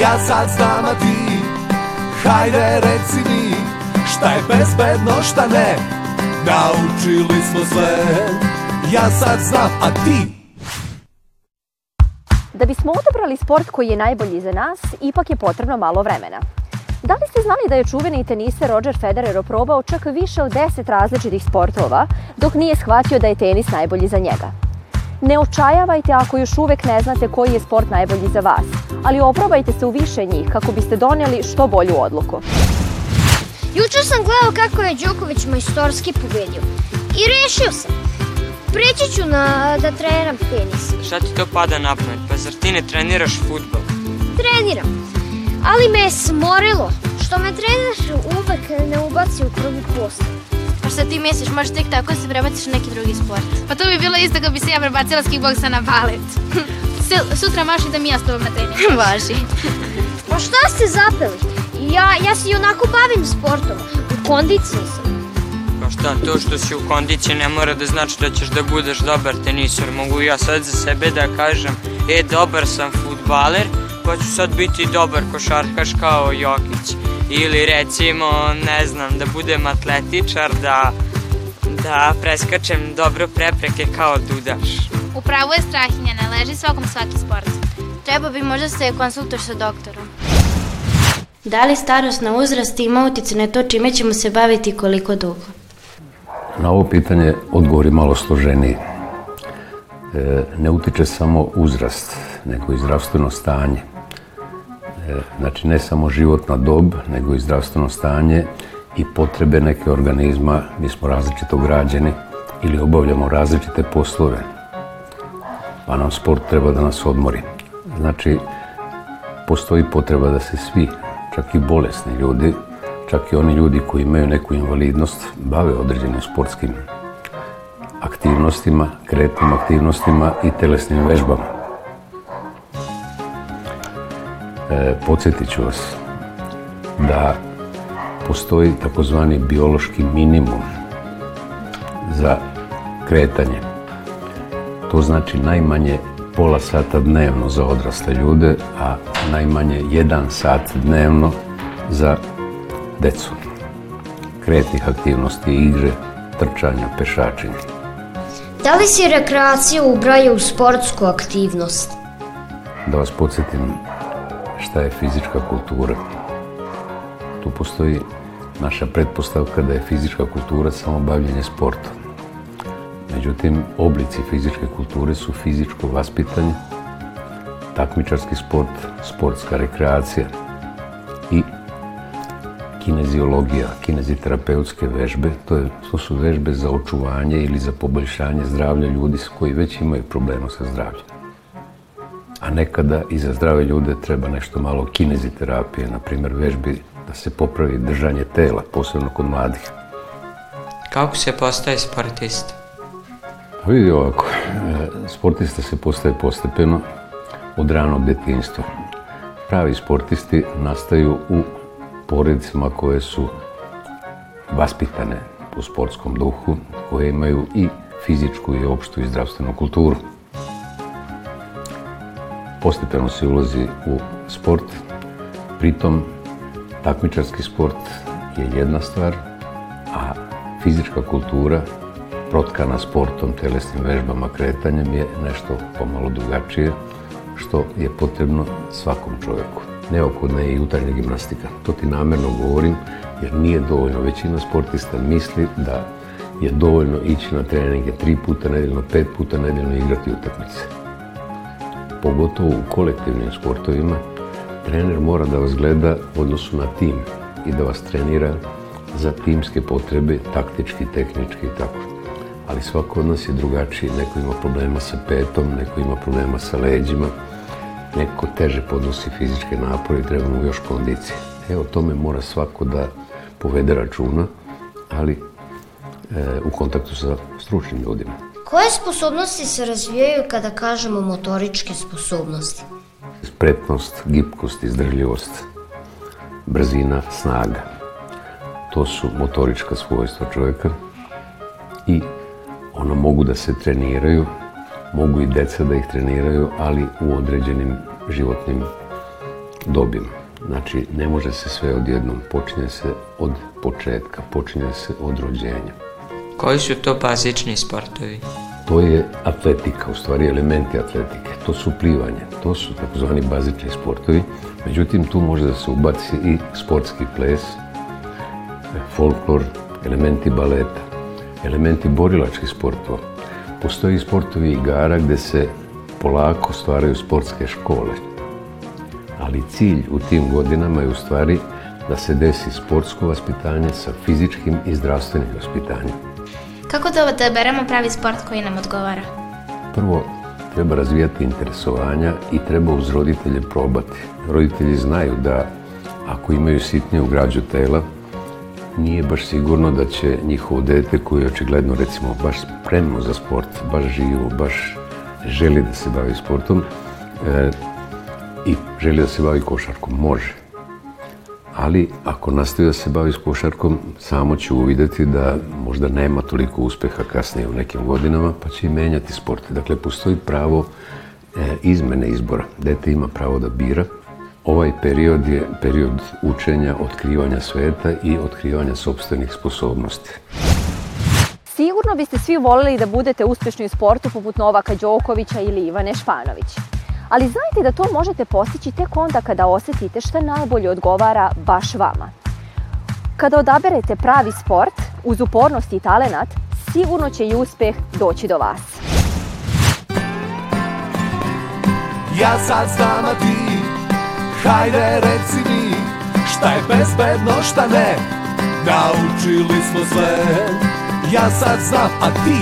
Ja sad znam, a ti Hajde reci mi Šta je bezbedno, šta ne Naučili smo sve Ja sad znam, a ti Da bismo odabrali sport koji je najbolji za nas, ipak je potrebno malo vremena. Da li ste znali da je čuveni teniser Roger Federer oprobao čak više od 10 različitih sportova, dok nije shvatio da je tenis najbolji za njega? Ne očajavajte ako još uvek ne znate koji je sport najbolji za vas, ali oprobajte se u više njih kako biste doneli što bolju odluku. Juče sam gledao kako je Đoković majstorski pobedio i rešio sam. Preći ću na, da treniram tenis. Šta ti to pada na pamet? Pa zar ti ne treniraš futbol? Treniram, ali me je smorilo što me trener uvek ne ubaci u prvu postavu šta da ti misliš, možeš tek tako se prebaciš na neki drugi sport. Pa to bi bilo isto kao bi se ja prebacila s kickboksa na balet. Sutra maši da mi ja s tobom na trening. Važi. Pa šta ste zapeli? Ja, ja se i onako bavim sportom. U kondiciji sam. Pa šta, to što si u kondiciji ne mora da znači da ćeš da budeš dobar tenisor. Mogu ja sad za sebe da kažem, e, dobar sam futbaler, pa ću sad biti dobar košarkaš kao Jokić ili recimo, ne znam, da budem atletičar, da, da preskačem dobro prepreke kao dudaš. Upravo je strahinja, ne leži svakom svaki sport. Treba bi možda se konsultuješ sa doktorom. Da li starost na uzrast ima utice na to čime ćemo se baviti koliko dugo? Na ovo pitanje odgovor je malo složeniji. E, ne utiče samo uzrast, nego i zdravstveno stanje E, znači ne samo životna dob, nego i zdravstveno stanje i potrebe neke organizma. Mi smo različito građeni ili obavljamo različite poslove. Pa nam sport treba da nas odmori. Znači, postoji potreba da se svi, čak i bolesni ljudi, čak i oni ljudi koji imaju neku invalidnost, bave određenim sportskim aktivnostima, kretnim aktivnostima i telesnim vežbama. E, podsjetit ću vas da postoji takozvani biološki minimum za kretanje. To znači najmanje pola sata dnevno za odrasle ljude, a najmanje jedan sat dnevno za decu. Kretnih aktivnosti, igre, trčanja, pešačenja. Da li se rekreacija ubraje u sportsku aktivnost? Da vas podsjetim, šta je fizička kultura. Tu postoji naša pretpostavka da je fizička kultura samo bavljenje sportom. Međutim, oblici fizičke kulture su fizičko vaspitanje, takmičarski sport, sportska rekreacija i kineziologija, kineziterapeutske vežbe. To, je, to su vežbe za očuvanje ili za poboljšanje zdravlja ljudi koji već imaju problema sa zdravljem nekada i za zdrave ljude treba nešto malo kineziterapije, na primjer vežbi da se popravi držanje tela, posebno kod mladih. Kako se postaje sportista? Pa vidi ovako, e, sportista se postaje postepeno od ranog detinjstva. Pravi sportisti nastaju u porodicama koje su vaspitane u sportskom duhu, koje imaju i fizičku i opštu i zdravstvenu kulturu postepeno se ulazi u sport. Pritom, takmičarski sport je jedna stvar, a fizička kultura protkana sportom, telesnim vežbama, kretanjem je nešto pomalo drugačije što je potrebno svakom čovjeku. Neophodna je i jutarnja gimnastika. To ti namerno govorim jer nije dovoljno. Većina sportista misli da je dovoljno ići na treninge tri puta nedeljno, pet puta nedeljno igrati utakmice pogotovo u kolektivnim sportovima, trener mora da vas gleda u odnosu na tim i da vas trenira za timske potrebe, taktički, tehnički i tako. Ali svako od nas je drugačiji, neko ima problema sa petom, neko ima problema sa leđima, neko teže podnosi fizičke napore i treba mu još kondicije. E, o tome mora svako da povede računa, ali e, u kontaktu sa stručnim ljudima. Koje sposobnosti se razvijaju kada kažemo motoričke sposobnosti? Spretnost, gipkost, izdržljivost, brzina, snaga. To su motorička svojstva čovjeka i ona mogu da se treniraju, mogu i deca da ih treniraju, ali u određenim životnim dobima. Znači, ne može se sve odjednom, počinje se od početka, počinje se od rođenja. Koji su to bazični sportovi? To je atletika, u stvari elementi atletike. To su plivanje, to su takozvani bazični sportovi. Međutim, tu može da se ubaci i sportski ples, folklor, elementi baleta, elementi borilačkih sportova. Postoji sportovi igara gde se polako stvaraju sportske škole. Ali cilj u tim godinama je u stvari da se desi sportsko vaspitanje sa fizičkim i zdravstvenim vaspitanjem. Kako da odaberemo pravi sport koji nam odgovara? Prvo, treba razvijati interesovanja i treba uz roditelje probati. Roditelji znaju da ako imaju sitniju građu tela, nije baš sigurno da će njihovo dete koje je očigledno recimo baš spremno za sport, baš živo, baš želi da se bavi sportom e, i želi da se bavi košarkom, može ali ako nastavi da se bavi s košarkom, samo će uvideti da možda nema toliko uspeha kasnije u nekim godinama, pa će i menjati sport. Dakle, postoji pravo e, izmene izbora. Dete ima pravo da bira. Ovaj period je period učenja, otkrivanja sveta i otkrivanja sobstvenih sposobnosti. Sigurno biste svi voleli da budete uspešni u sportu poput Novaka Đokovića ili Ivane Španovića ali znajte da to možete postići tek onda kada osetite šta najbolje odgovara baš vama. Kada odaberete pravi sport, uz upornost i talenat, sigurno će i uspeh doći do vas. Ja sad znam, a ti, hajde reci mi, šta je bezbedno, šta ne, naučili smo sve. Ja sad znam, a ti